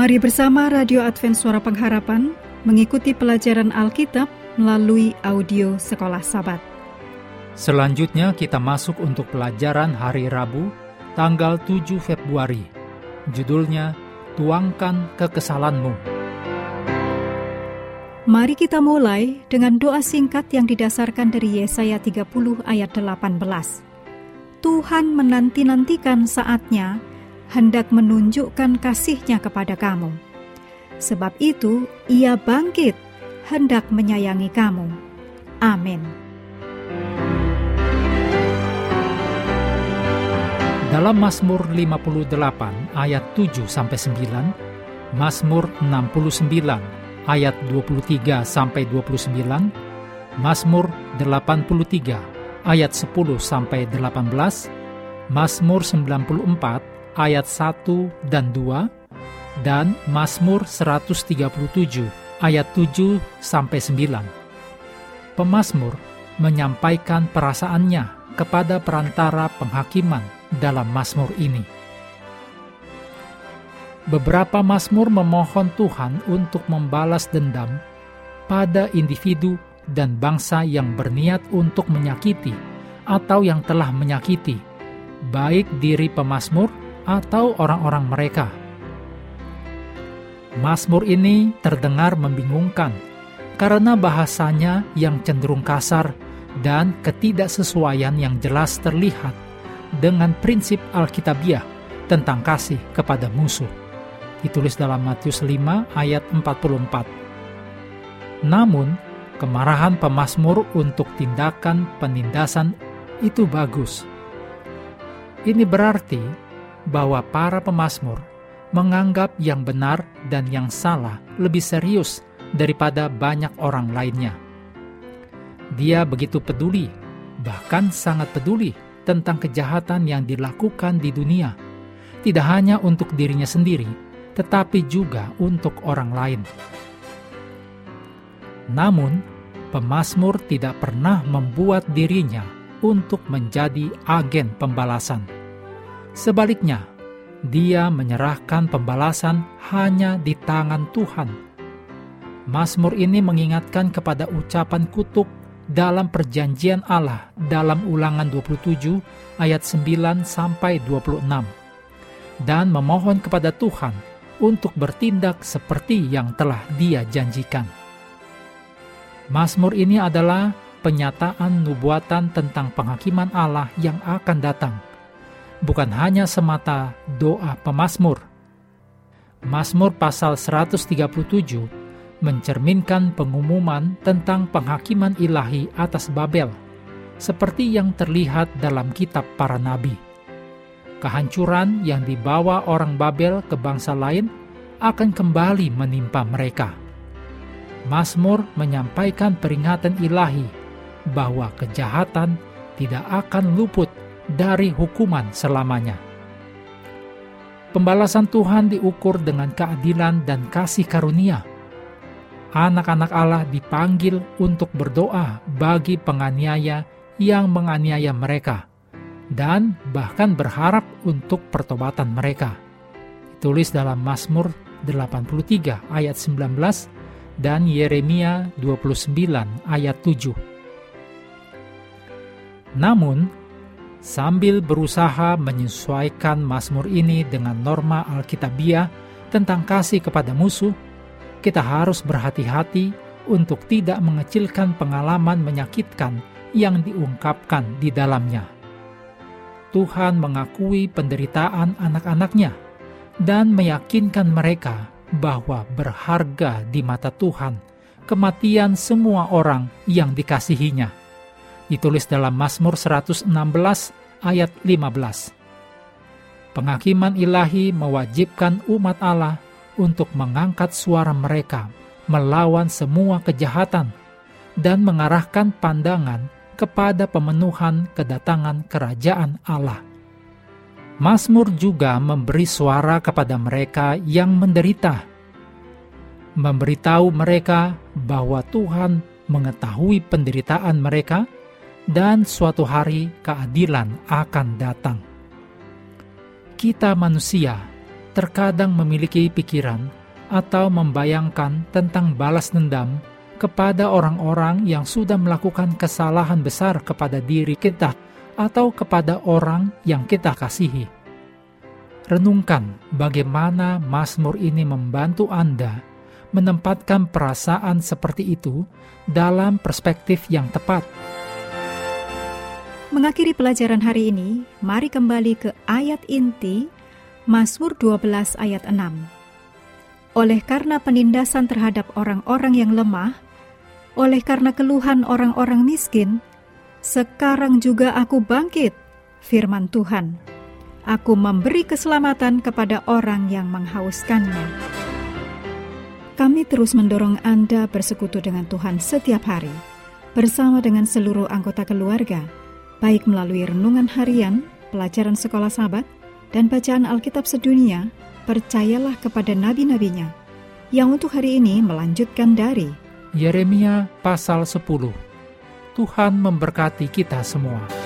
Mari bersama Radio Advent Suara Pengharapan mengikuti pelajaran Alkitab melalui audio Sekolah Sabat. Selanjutnya kita masuk untuk pelajaran hari Rabu, tanggal 7 Februari. Judulnya, Tuangkan Kekesalanmu. Mari kita mulai dengan doa singkat yang didasarkan dari Yesaya 30 ayat 18. Tuhan menanti-nantikan saatnya hendak menunjukkan kasihnya kepada kamu. Sebab itu, ia bangkit, hendak menyayangi kamu. Amin. Dalam Mazmur 58 ayat 7 sampai 9, Mazmur 69 ayat 23 sampai 29, Mazmur 83 ayat 10 sampai 18, Mazmur 94 ayat 1 dan 2 dan Mazmur 137 ayat 7 sampai 9. Pemazmur menyampaikan perasaannya kepada perantara penghakiman dalam Mazmur ini. Beberapa Mazmur memohon Tuhan untuk membalas dendam pada individu dan bangsa yang berniat untuk menyakiti atau yang telah menyakiti, baik diri pemazmur atau orang-orang mereka. Mazmur ini terdengar membingungkan karena bahasanya yang cenderung kasar dan ketidaksesuaian yang jelas terlihat dengan prinsip Alkitabiah tentang kasih kepada musuh. Ditulis dalam Matius 5 ayat 44. Namun, kemarahan pemazmur untuk tindakan penindasan itu bagus. Ini berarti bahwa para pemazmur menganggap yang benar dan yang salah lebih serius daripada banyak orang lainnya. Dia begitu peduli, bahkan sangat peduli tentang kejahatan yang dilakukan di dunia, tidak hanya untuk dirinya sendiri, tetapi juga untuk orang lain. Namun, pemazmur tidak pernah membuat dirinya untuk menjadi agen pembalasan Sebaliknya, dia menyerahkan pembalasan hanya di tangan Tuhan. Mazmur ini mengingatkan kepada ucapan kutuk dalam perjanjian Allah dalam ulangan 27 ayat 9 sampai 26 dan memohon kepada Tuhan untuk bertindak seperti yang telah dia janjikan. Mazmur ini adalah penyataan nubuatan tentang penghakiman Allah yang akan datang bukan hanya semata doa pemazmur. Mazmur pasal 137 mencerminkan pengumuman tentang penghakiman ilahi atas Babel, seperti yang terlihat dalam kitab para nabi. Kehancuran yang dibawa orang Babel ke bangsa lain akan kembali menimpa mereka. Mazmur menyampaikan peringatan ilahi bahwa kejahatan tidak akan luput dari hukuman selamanya. Pembalasan Tuhan diukur dengan keadilan dan kasih karunia. Anak-anak Allah dipanggil untuk berdoa bagi penganiaya yang menganiaya mereka, dan bahkan berharap untuk pertobatan mereka. Tulis dalam Mazmur 83 ayat 19 dan Yeremia 29 ayat 7. Namun, sambil berusaha menyesuaikan Mazmur ini dengan norma Alkitabiah tentang kasih kepada musuh, kita harus berhati-hati untuk tidak mengecilkan pengalaman menyakitkan yang diungkapkan di dalamnya. Tuhan mengakui penderitaan anak-anaknya dan meyakinkan mereka bahwa berharga di mata Tuhan kematian semua orang yang dikasihinya ditulis dalam Mazmur 116 ayat 15. Penghakiman ilahi mewajibkan umat Allah untuk mengangkat suara mereka melawan semua kejahatan dan mengarahkan pandangan kepada pemenuhan kedatangan kerajaan Allah. Mazmur juga memberi suara kepada mereka yang menderita, memberitahu mereka bahwa Tuhan mengetahui penderitaan mereka dan suatu hari keadilan akan datang. Kita manusia terkadang memiliki pikiran atau membayangkan tentang balas dendam kepada orang-orang yang sudah melakukan kesalahan besar kepada diri kita atau kepada orang yang kita kasihi. Renungkan bagaimana Mazmur ini membantu Anda menempatkan perasaan seperti itu dalam perspektif yang tepat. Mengakhiri pelajaran hari ini, mari kembali ke ayat inti Mazmur 12 ayat 6. Oleh karena penindasan terhadap orang-orang yang lemah, oleh karena keluhan orang-orang miskin, sekarang juga aku bangkit, firman Tuhan. Aku memberi keselamatan kepada orang yang menghauskannya. Kami terus mendorong Anda bersekutu dengan Tuhan setiap hari, bersama dengan seluruh anggota keluarga, baik melalui renungan harian, pelajaran sekolah sahabat, dan bacaan Alkitab sedunia, percayalah kepada nabi-nabinya, yang untuk hari ini melanjutkan dari Yeremia pasal 10. Tuhan memberkati kita semua.